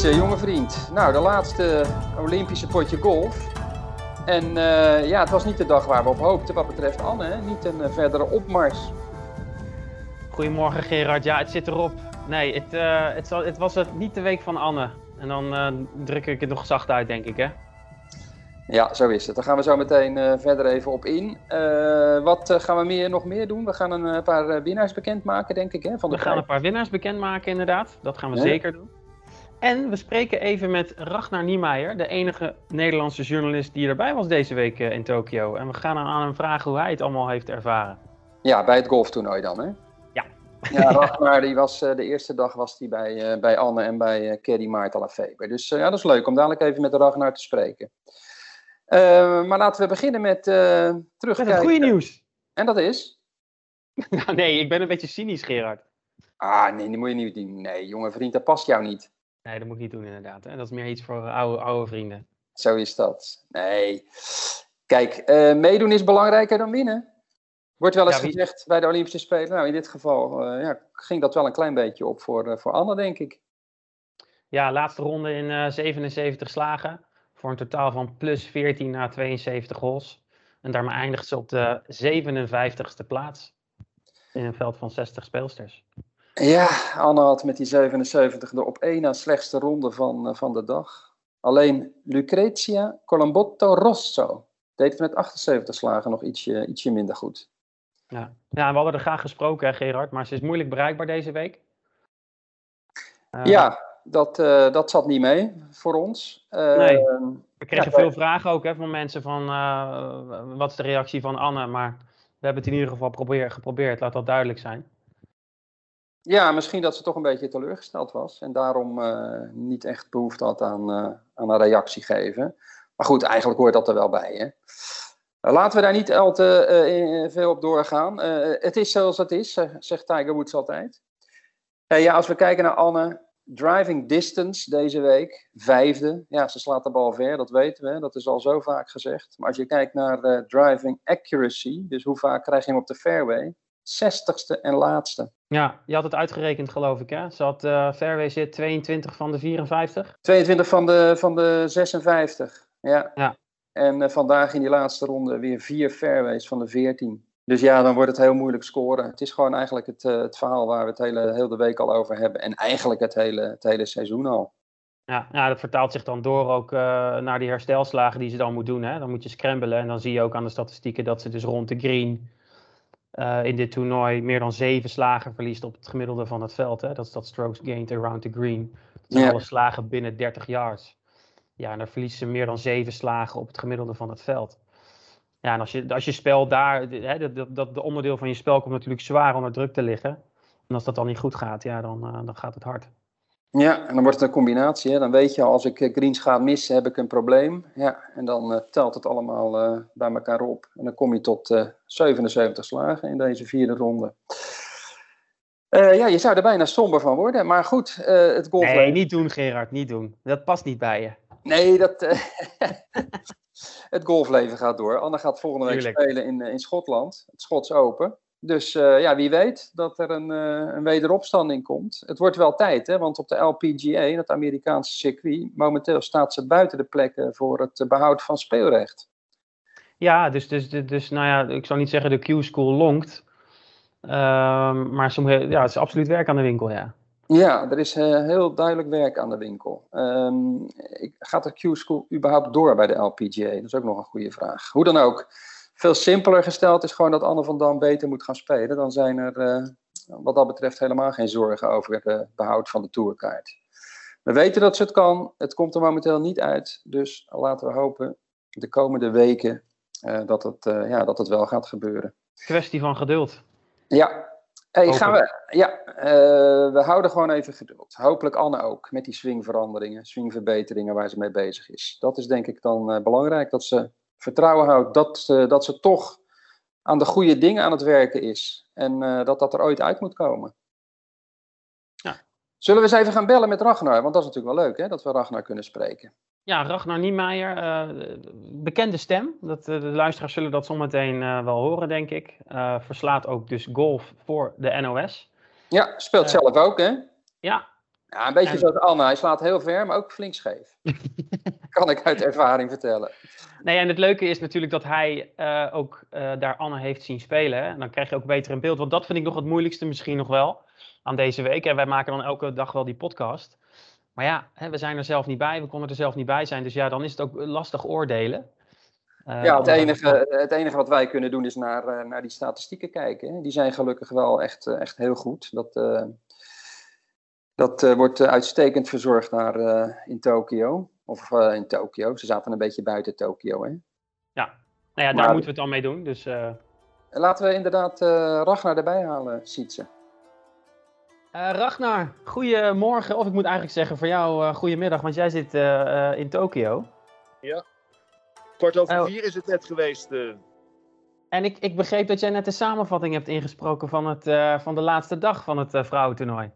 Wietse, jonge vriend. Nou, de laatste Olympische potje golf. En uh, ja, het was niet de dag waar we op hoopten wat betreft Anne. Hè? Niet een uh, verdere opmars. Goedemorgen Gerard. Ja, het zit erop. Nee, het, het, het, was het niet de week van Anne. En dan druk ik het nog zacht uit, denk ik, hè? Ja, zo is het. Daar gaan we zo meteen verder even op in. wat gaan we meer, nog meer doen? We gaan een paar winnaars bekendmaken, denk ik, hè? Van de we gaan een paar winnaars bekendmaken, inderdaad. Dat gaan we zeker doen. En we spreken even met Ragnar Niemeyer, de enige Nederlandse journalist die erbij was deze week eh, in Tokio. En we gaan aan hem vragen hoe hij het allemaal heeft ervaren. Ja, bij het golftoernooi dan, hè? Ja. Ja, Ragnar, die was, uh, de eerste dag was hij bij, uh, bij Anne en bij uh, Kerry Maarten Lafeber. Dus ja, dat is leuk om dadelijk even met Ragnar te spreken. maar laten we beginnen met terugkijken. Met het goede nieuws. En dat is? nou, nee, ik ben een beetje cynisch, Gerard. Ah, nee, dat moet je niet doen. Nee, jonge vriend, dat past jou niet. Nee, dat moet ik niet doen inderdaad. Dat is meer iets voor oude, oude vrienden. Zo is dat. Nee. Kijk, uh, meedoen is belangrijker dan winnen. Wordt wel eens gezegd bij de Olympische Spelen. Nou, in dit geval uh, ja, ging dat wel een klein beetje op voor, uh, voor Anne, denk ik. Ja, laatste ronde in 77 slagen. Voor een totaal van plus 14 na 72 holes. En daarmee eindigt ze op de 57ste plaats. In een veld van 60 speelsters. Ja, Anne had met die 77 de op één na slechtste ronde van, uh, van de dag. Alleen Lucrezia Colambotto Rosso deed met 78 slagen nog ietsje, ietsje minder goed. Ja. ja, we hadden er graag gesproken, hè, Gerard, maar ze is moeilijk bereikbaar deze week. Uh, ja, dat, uh, dat zat niet mee voor ons. nee. We kregen ja, veel vragen ook hè, van mensen van wat is de reactie van Anne, maar we hebben het in ieder geval probeer, geprobeerd, laat dat duidelijk zijn. Ja, misschien dat ze toch een beetje teleurgesteld was en daarom uh, niet echt behoefte had aan, uh, aan een reactie geven. Maar goed, eigenlijk hoort dat er wel bij. Hè? Uh, laten we daar niet al te veel op doorgaan. het is zoals het is, zegt Tiger Woods altijd. ja, als we kijken naar Anne, driving distance deze week, vijfde. Ja, ze slaat de bal ver, dat weten we. Dat is al zo vaak gezegd. Maar als je kijkt naar driving accuracy, dus hoe vaak krijg je hem op de fairway, 60ste en laatste. Ja, je had het uitgerekend geloof ik hè? Ze had uh, fairway zit 22 van de 54? 22 van de, van de 56, ja. ja. En uh, vandaag in die laatste ronde weer vier fairways van de 14. Dus ja, dan wordt het heel moeilijk scoren. Het is gewoon eigenlijk het, uh, het verhaal waar we het hele, hele week al over hebben. En eigenlijk het hele, het hele seizoen al. Ja, dat vertaalt zich dan door ook uh, naar die herstelslagen die ze dan moet doen. Hè? Dan moet je scramblen en dan zie je ook aan de statistieken dat ze dus rond de green uh, in dit toernooi meer dan zeven slagen verliest op het gemiddelde van het veld. Hè? Dat is dat strokes gained around the green. Dat zijn alle slagen binnen 30 yards. Ja, en dan verliest ze meer dan zeven slagen op het gemiddelde van het veld. Ja, en als je, als je spel daar, hè, dat, dat, dat de onderdeel van je spel komt natuurlijk zwaar onder druk te liggen. En als dat dan niet goed gaat, ja, dan, uh, dan gaat het hard. Ja, en dan wordt het een combinatie. Hè? Dan weet je, als ik greens ga missen, heb ik een probleem. Ja, en dan uh, telt het allemaal uh, bij elkaar op. En dan kom je tot uh, 77 slagen in deze vierde ronde. ja, je zou er bijna somber van worden. Maar goed, het golfleven... Nee, niet doen Gerard, niet doen. Dat past niet bij je. Nee, dat... het golfleven gaat door. Anne gaat volgende week Tuurlijk. spelen in, in Schotland. Het Schots Open. Dus uh, ja, wie weet dat er een, uh, een wederopstanding komt. Het wordt wel tijd, hè, want op de LPGA, het Amerikaanse circuit, momenteel staat ze buiten de plekken voor het behoud van speelrecht. Ja, dus, dus, dus, dus nou ja, ik zou niet zeggen de Q-school longt. Uh, maar soms, ja, het is absoluut werk aan de winkel, ja. Ja, er is uh, heel duidelijk werk aan de winkel. Um, gaat de Q-school überhaupt door bij de LPGA? Dat is ook nog een goede vraag. Hoe dan ook veel simpeler gesteld is gewoon dat Anne van Dam beter moet gaan spelen. Dan zijn er uh, wat dat betreft helemaal geen zorgen over het behoud van de tourkaart. We weten dat ze het kan. Het komt er momenteel niet uit. Dus laten we hopen de komende weken uh, dat, het, uh, ja, dat het wel gaat gebeuren. Kwestie van geduld. Ja. Hey, gaan we, ja, we houden gewoon even geduld. Hopelijk Anne ook, met die swingveranderingen, swingverbeteringen waar ze mee bezig is. Dat is denk ik dan belangrijk, dat ze vertrouwen houdt dat, uh, dat ze toch aan de goede dingen aan het werken is. En uh, dat dat er ooit uit moet komen. Ja. Zullen we eens even gaan bellen met Ragnar? Want dat is natuurlijk wel leuk, hè, dat we Ragnar kunnen spreken. Ja, Ragnar Niemeyer, uh, bekende stem. Dat, de luisteraars zullen dat zometeen wel horen, denk ik. verslaat ook dus golf voor de NOS. Ja, speelt zelf ook, hè? Ja, Ja, een beetje zoals Anne. Hij slaat heel ver, maar ook flink scheef. kan ik uit ervaring vertellen. Nee, en het leuke is natuurlijk dat hij uh, ook uh, daar Anne heeft zien spelen. En dan krijg je ook beter in beeld. Want dat vind ik nog het moeilijkste misschien nog wel aan deze week. En wij maken dan elke dag wel die podcast. Maar ja, hè, we zijn er zelf niet bij. We konden er zelf niet bij zijn. Dus ja, dan is het ook lastig oordelen. Uh, ja, het enige, het enige wat wij kunnen doen is naar, naar die statistieken kijken. Die zijn gelukkig wel echt, echt heel goed. Dat, dat wordt uitstekend verzorgd daar in Tokio. Of in Tokio. Ze zaten een beetje buiten Tokio, hè? Ja, nou ja, daar moeten we het dan mee doen. Dus, Laten we inderdaad Ragnar erbij halen, Sietse. Uh, Ragnar, goedemorgen. Of ik moet eigenlijk zeggen voor jou uh, goedemiddag, want jij zit uh, in Tokio. Ja, kwart over vier is het net geweest. En ik, ik begreep dat jij net de samenvatting hebt ingesproken van, het, van de laatste dag van het vrouwentoernooi.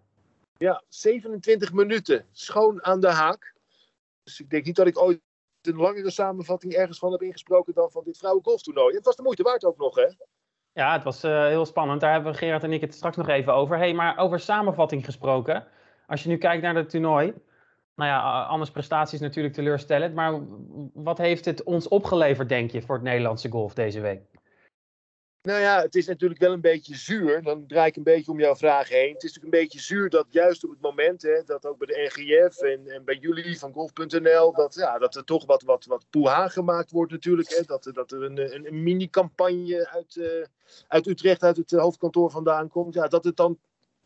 Ja, 27 minuten, schoon aan de haak. Dus ik denk niet dat ik ooit een langere samenvatting ergens van heb ingesproken dan van dit vrouwengolftoernooi. Het was de moeite waard ook nog, hè? Ja, het was uh, heel spannend. Daar hebben Gerard en ik het straks nog even over. hey, maar over samenvatting gesproken. Als je nu kijkt naar het toernooi. Nou ja, Anne's prestaties natuurlijk teleurstellend. Maar wat heeft het ons opgeleverd, denk je, voor het Nederlandse golf deze week? Nou ja, het is natuurlijk wel een beetje zuur. Dan draai ik een beetje om jouw vraag heen. Het is natuurlijk een beetje zuur dat juist op het moment, hè, dat ook bij de NGF en, en bij jullie van golf.nl, dat, ja, dat er toch wat, wat, wat poeha gemaakt wordt natuurlijk. Hè, dat, dat er een, een, mini-campagne uit, uh, uit Utrecht, uit het hoofdkantoor vandaan komt. Ja, dat het dan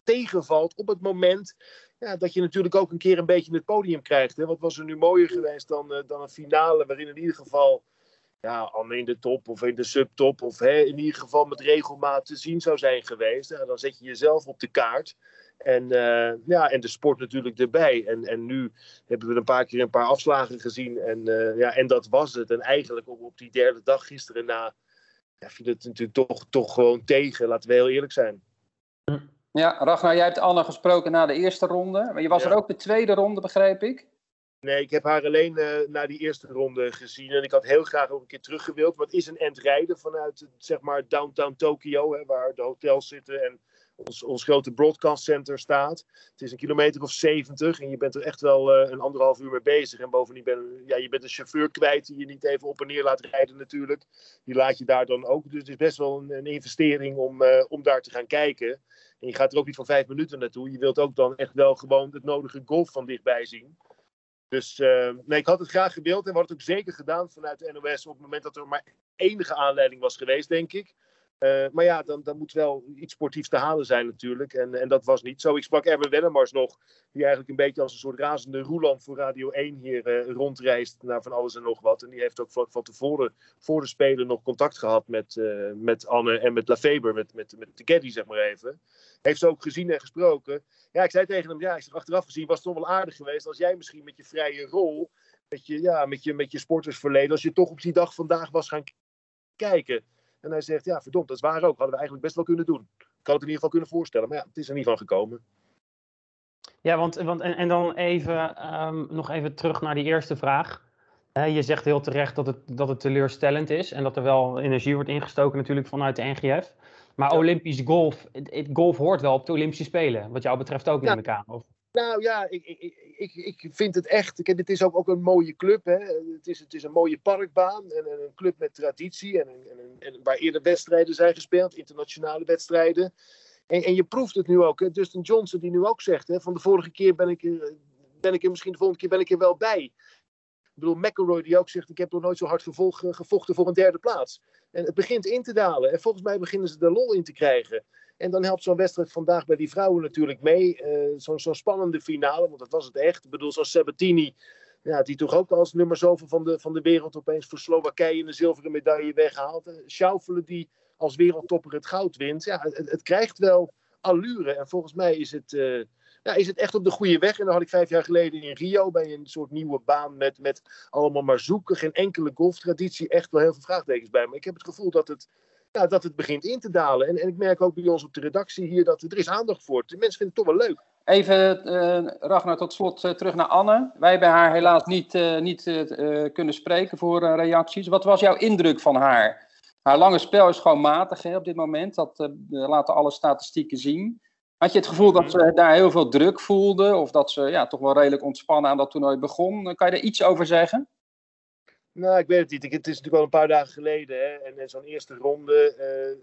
tegenvalt op het moment ja, dat je natuurlijk ook een keer een beetje het podium krijgt. Hè. Wat was er nu mooier geweest dan, uh, dan een finale waarin in ieder geval ja, al in de top of in de subtop, of hè, in ieder geval met regelmaat te zien zou zijn geweest. Dan zet je jezelf op de kaart. En, uh, ja, en de sport natuurlijk erbij. En, en nu hebben we een paar keer een paar afslagen gezien. En, uh, ja, en dat was het. En eigenlijk op, op die derde dag gisteren na ja, viel het natuurlijk toch, toch gewoon tegen. Laten we heel eerlijk zijn. Ja, Ragnar, jij hebt Anne gesproken na de eerste ronde. Maar je was ja. er ook de tweede ronde, begreep ik? Nee, ik heb haar alleen uh, naar die eerste ronde gezien. En ik had heel graag ook een keer teruggewild. Het is een endrijden vanuit zeg maar downtown Tokyo, hè, waar de hotels zitten en ons, ons grote broadcast center staat. Het is een kilometer of 70 en je bent er echt wel uh, een anderhalf uur mee bezig. En bovendien ben ja, je bent een chauffeur kwijt die je niet even op en neer laat rijden natuurlijk. Die laat je daar dan ook. Dus het is best wel een, een investering om, uh, om daar te gaan kijken. En je gaat er ook niet voor vijf minuten naartoe. Je wilt ook dan echt wel gewoon het nodige golf van dichtbij zien. Dus uh, nee, ik had het graag gewild en we het ook zeker gedaan vanuit de NOS op het moment dat er maar enige aanleiding was geweest, denk ik. Uh, maar ja, dan, dan moet wel iets sportiefs te halen zijn natuurlijk. En, en dat was niet zo. Ik sprak Erwin Wennemars nog, die eigenlijk een beetje als een soort razende roeland voor Radio 1 hier uh, rondreist naar van alles en nog wat. En die heeft ook van, tevoren, voor de Spelen, nog contact gehad met, uh, met Anne en met Lafeber, met, met, met de caddy zeg maar even. Heeft ze ook gezien en gesproken. Ja, ik zei tegen hem, ja, ik zeg achteraf gezien was het toch wel aardig geweest als jij misschien met je vrije rol, met je, ja, met je, met je sportersverleden, als je toch op die dag vandaag was gaan kijken. En hij zegt, ja, verdomd, dat is waar ook. Hadden we eigenlijk best wel kunnen doen. Ik had het in ieder geval kunnen voorstellen, maar ja, het is er niet van gekomen. Ja, want, want en, en dan even, um, nog even terug naar die eerste vraag. He, je zegt heel terecht dat het, dat het teleurstellend is en dat er wel energie wordt ingestoken natuurlijk vanuit de NGF. Maar ja. Olympisch golf, het, het, golf hoort wel op de Olympische Spelen, wat jou betreft ook, ja. neem ik aan. Of? Nou ja, ik, ik, ik, ik vind het echt. Kijk, het is ook, ook een mooie club. Hè. Het, is, het is een mooie parkbaan. En, en een club met traditie. En, en, en, waar eerder wedstrijden zijn gespeeld, internationale wedstrijden. En, en je proeft het nu ook. Hè. Dustin Johnson, die nu ook zegt: hè, van de vorige keer ben ik, ben ik er misschien de volgende keer ben ik er wel bij. Ik bedoel, McElroy die ook zegt: Ik heb nog nooit zo hard gevolg, gevochten voor een derde plaats. En het begint in te dalen. En volgens mij beginnen ze er lol in te krijgen. En dan helpt zo'n wedstrijd vandaag bij die vrouwen natuurlijk mee. Uh, Zo'n zo spannende finale, want dat was het echt. Ik bedoel, zoals Sabatini, ja, die toch ook als nummer zoveel van de, van de wereld opeens voor Slowakije een zilveren medaille weghaalt. Schaufelen die als wereldtopper het goud wint. Ja, het, krijgt wel allure. En volgens mij is het, uh, ja, is het echt op de goede weg. En dan had ik vijf jaar geleden in Rio bij een soort nieuwe baan met, met allemaal maar zoeken. Geen enkele golftraditie. Echt wel heel veel vraagtekens bij. Maar ik heb het gevoel dat het ja, dat het begint in te dalen. En, en ik merk ook bij ons op de redactie hier dat er is aandacht voor. De mensen vinden het toch wel leuk. Even, uh, Ragnar, tot slot uh, terug naar Anne. Wij hebben haar helaas niet, uh, niet kunnen spreken voor reacties. Wat was jouw indruk van haar? Haar lange spel is gewoon matig hè, op dit moment. Dat laten alle statistieken zien. Had je het gevoel dat ze daar heel veel druk voelden? Of dat ze ja, toch wel redelijk ontspannen aan dat toernooi begon? Kan je er iets over zeggen? Nou, ik weet het niet. Het is natuurlijk al een paar dagen geleden. Hè? En, zo'n eerste ronde.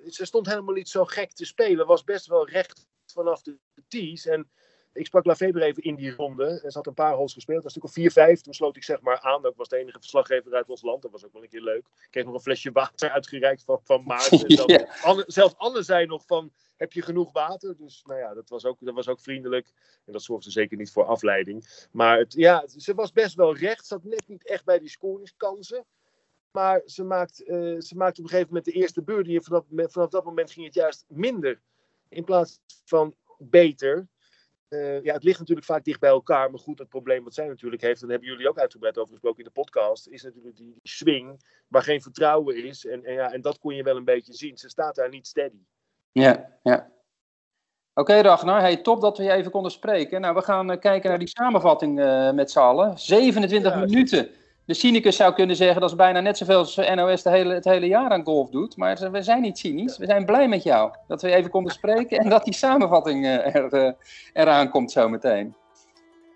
Uh, ze stond helemaal niet zo gek te spelen. Was best wel recht vanaf de tees. En ik sprak Lafeber even in die ronde. En ze had een paar holes gespeeld. Dat was natuurlijk al 4-5. Toen sloot ik zeg maar aan. Dat was de enige verslaggever uit ons land. Dat was ook wel een keer leuk. Ik kreeg nog een flesje water uitgereikt van, van Maarten. Zelfs, Anne, zelfs Anne zei nog van, heb je genoeg water? Dus nou ja, dat was ook, dat was ook vriendelijk. En dat zorgde zeker niet voor afleiding. Maar het, ja, ze was best wel recht. Zat net niet echt bij die scoringskansen. Maar ze maakt, uh, ze maakt op een gegeven moment de eerste beurt. En vanaf, vanaf dat moment ging het juist minder. In plaats van beter. Uh, ja, het ligt natuurlijk vaak dicht bij elkaar. Maar goed, het probleem wat zij natuurlijk heeft, en daar hebben jullie ook uitgebreid over gesproken in de podcast, is natuurlijk die, die swing waar geen vertrouwen is. En, en, ja, en dat kon je wel een beetje zien. Ze staat daar niet steady. Ja, ja. Oké, okay, Ragnar. Hey, top dat we je even konden spreken. Nou, we gaan uh, kijken naar die samenvatting uh, met z'n allen. 27 ja, minuten de cynicus zou kunnen zeggen dat is bijna net zoveel als NOS de hele, het hele jaar aan golf doet. Maar we zijn niet cynisch. We zijn blij met jou dat we even konden spreken en dat die samenvatting uh, er, uh, eraan komt zometeen.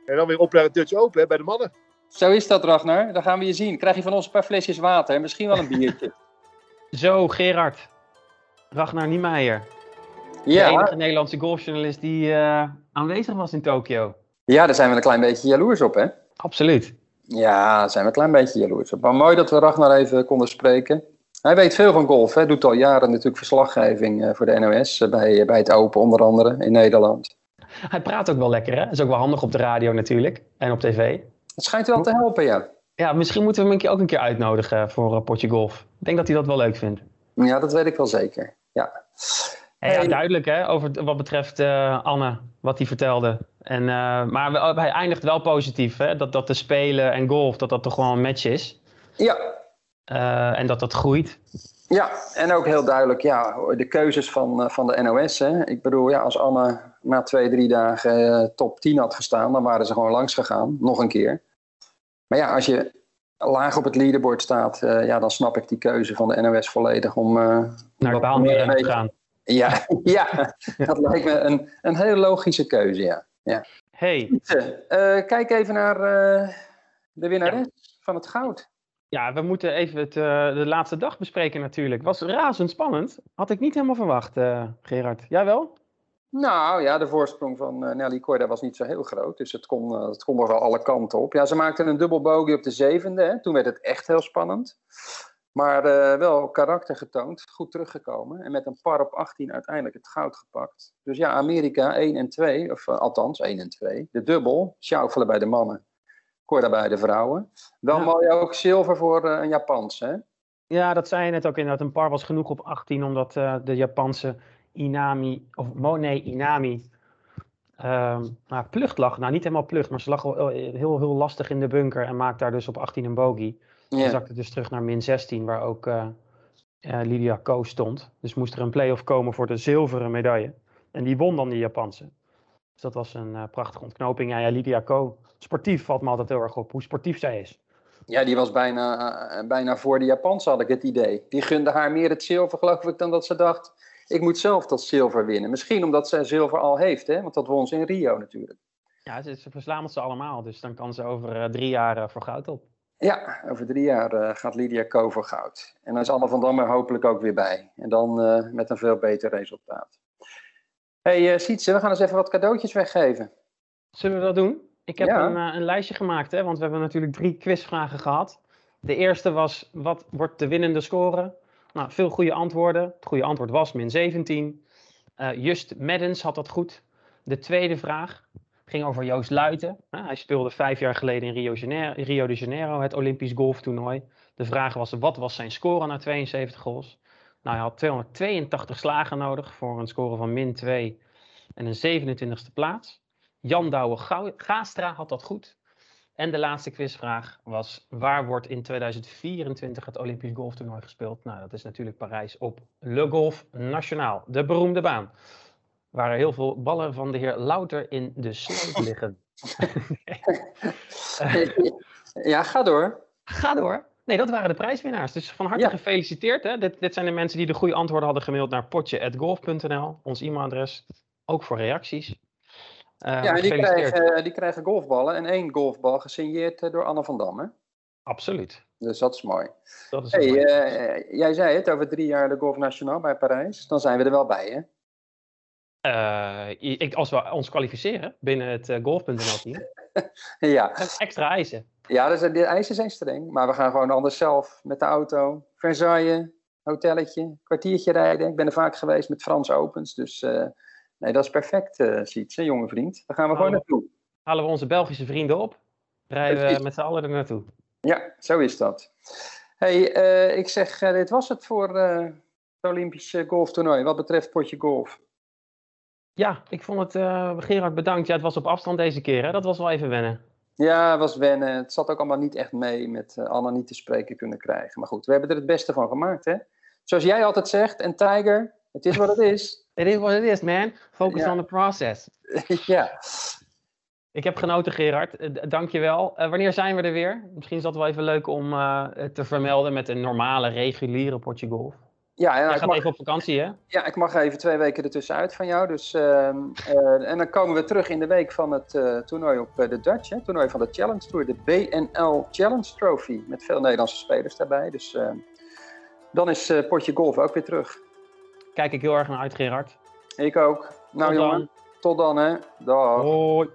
En dan weer op naar het Dutch Open hè, bij de mannen. Zo is dat, Ragnar. Dan gaan we je zien. Krijg je van ons een paar flesjes water en misschien wel een biertje. Zo, Gerard. Ragnar Niemeyer. Ja. De enige Nederlandse golfjournalist die uh, aanwezig was in Tokio. Ja, daar zijn we een klein beetje jaloers op, hè? Absoluut. Ja, zijn we een klein beetje jaloers op. Maar mooi dat we Ragnar even konden spreken. Hij weet veel van golf. Hij doet al jaren natuurlijk verslaggeving eh, voor de NOS. Eh, bij, bij het Open onder andere in Nederland. Hij praat ook wel lekker hè? Is ook wel handig op de radio natuurlijk. En op tv. Het schijnt wel te helpen, ja. Ja, misschien moeten we hem een keer, ook een keer uitnodigen voor uh, Potje Golf. Ik denk dat hij dat wel leuk vindt. Ja, dat weet ik wel zeker. Ja. Ja, duidelijk hè, over wat betreft uh, Anne, wat hij vertelde. En, uh, maar hij eindigt wel positief, hè, dat, dat de spelen en golf, dat dat toch gewoon een match is. Ja. Uh, en dat dat groeit. Ja, en ook heel duidelijk, ja, de keuzes van, van de NOS. Hè. Ik bedoel, ja, als Anne na twee, drie dagen top 10 had gestaan, dan waren ze gewoon langs gegaan, nog een keer. Maar ja, als je laag op het leaderboard staat, ja, dan snap ik die keuze van de NOS volledig om... Naar de baan te gaan. Ja, ja, dat lijkt me een, een hele logische keuze, ja. Ja. Hey. Uh, kijk even naar uh, de winnares van het goud. Ja, we moeten even het, uh, de laatste dag bespreken natuurlijk. Was razend spannend. Had ik niet helemaal verwacht, Gerard. Jij wel? Nou ja, de voorsprong van Nelly Korda was niet zo heel groot. Dus het kon, het kon nog wel alle kanten op. Ja, ze maakte een dubbel bogey op de zevende. Hè. Toen werd het echt heel spannend. Maar uh, wel karakter getoond, goed teruggekomen. En met een par op 18 uiteindelijk het goud gepakt. Dus ja, Amerika 1 en 2, of uh, althans 1 en 2. De dubbel, schaufelen bij de mannen, Korda bij de vrouwen. Wel ja. mooi ook zilver voor uh, een Japans, hè? Ja, dat zei je net ook inderdaad. Een par was genoeg op 18, omdat de Japanse Inami, of Monet Inami, nou, plucht lag. Nou, niet helemaal plucht, maar ze lag heel, heel, heel lastig in de bunker en maakte daar dus op 18 een bogey. Dan zakte dus terug naar min 16, waar ook uh, uh, Lydia Ko stond. Dus moest er een play-off komen voor de zilveren medaille. En die won dan die Japanse. Dus dat was een uh, prachtige ontknoping. Ja, ja, Lydia Ko, sportief valt me altijd heel erg op, hoe sportief zij is. Ja, die was bijna, bijna voor de Japanse, had ik het idee. Die gunde haar meer het zilver, geloof ik, dan dat ze dacht... ik moet zelf dat zilver winnen. Misschien omdat zij zilver al heeft, hè? want dat won ze in Rio natuurlijk. Ja, ze, ze verslaan ze allemaal. Dus dan kan ze over drie jaar voor goud op. Ja, over drie jaar uh, gaat Lydia Ko voor goud. En dan is Anne van Dam er hopelijk ook weer bij. En dan uh, met een veel beter resultaat. hey, uh, Sietse, we gaan eens even wat cadeautjes weggeven. Zullen we dat doen? Ik heb ja. een, een, lijstje gemaakt, hè, want we hebben natuurlijk drie quizvragen gehad. De eerste was, wat wordt de winnende score? Nou, veel goede antwoorden. Het goede antwoord was min 17. Just Maddens had dat goed. De tweede vraag, ging over Joost Luiten. hij speelde vijf jaar geleden in Rio de Janeiro het Olympisch golftoernooi. De vraag was, wat was zijn score na 72 goals? Nou, hij had 282 slagen nodig voor een score van min 2 en een 27e plaats. Jan Douwe Gastra had dat goed. En de laatste quizvraag was: waar wordt in 2024 het Olympisch golftoernooi gespeeld? Nou, dat is natuurlijk Parijs op Le Golf Nationaal, de beroemde baan waar er heel veel ballen van de heer Louter in de sloot liggen. ja, ga door. Ga door. Nee, dat waren de prijswinnaars. Dus van harte ja. gefeliciteerd. Hè? Dit, dit, zijn de mensen die de goede antwoorden hadden gemaild naar potje.golf.nl, ons e-mailadres. ook voor reacties. Uh, ja, en die krijgen, die krijgen golfballen en één golfbal gesigneerd door Anne van Dam, hè? Absoluut. Dus dat is mooi. Dat is hey, uh, jij zei het over drie jaar de Golf Nationaal bij Parijs. Dan zijn we er wel bij, hè? Uh, ik, als we ons kwalificeren binnen het uh, golf.nl team. ja. Extra eisen. Ja, dus, de eisen zijn streng. Maar we gaan gewoon anders zelf met de auto. Versailles, hotelletje, kwartiertje rijden. Ik ben er vaak geweest met Frans Opens. Dus uh, nee, dat is perfect, uh, Siets, jonge vriend. Daar gaan we gewoon naartoe. Halen we onze Belgische vrienden op. Rijden we met z'n allen er naartoe. Ja, zo is dat. hey, ik zeg, dit was het voor het Olympische golftoernooi. Wat betreft potje golf. Ja, ik vond het, Gerard bedankt. Ja, het was op afstand deze keer. Hè? Dat was wel even wennen. Ja, het was wennen. Het zat ook allemaal niet echt mee met uh, Anna niet te spreken kunnen krijgen. Maar goed, we hebben er het beste van gemaakt, hè? Zoals jij altijd zegt, en Tiger, het is wat het is. It is what it is, man. Focus on the process. ja. Ik heb genoten, Gerard. Uh, Dank je wel. Uh, wanneer zijn we er weer? Misschien is dat wel even leuk om te vermelden met een normale, reguliere potje golf. Ja, Jij gaat mag, even op vakantie, hè? Ja, ik mag even twee weken ertussenuit van jou. Dus, uh, uh, en dan komen we terug in de week van het uh, toernooi op de Dutch. Hè, toernooi van de Challenge Tour. De BNL Challenge Trophy. Met veel Nederlandse spelers daarbij. Dus ehm, dan is Potje Golf ook weer terug. Kijk ik heel erg naar uit, Gerard. Ik ook. Nou tot jongen, dan. tot dan hè. Dag. Hoi.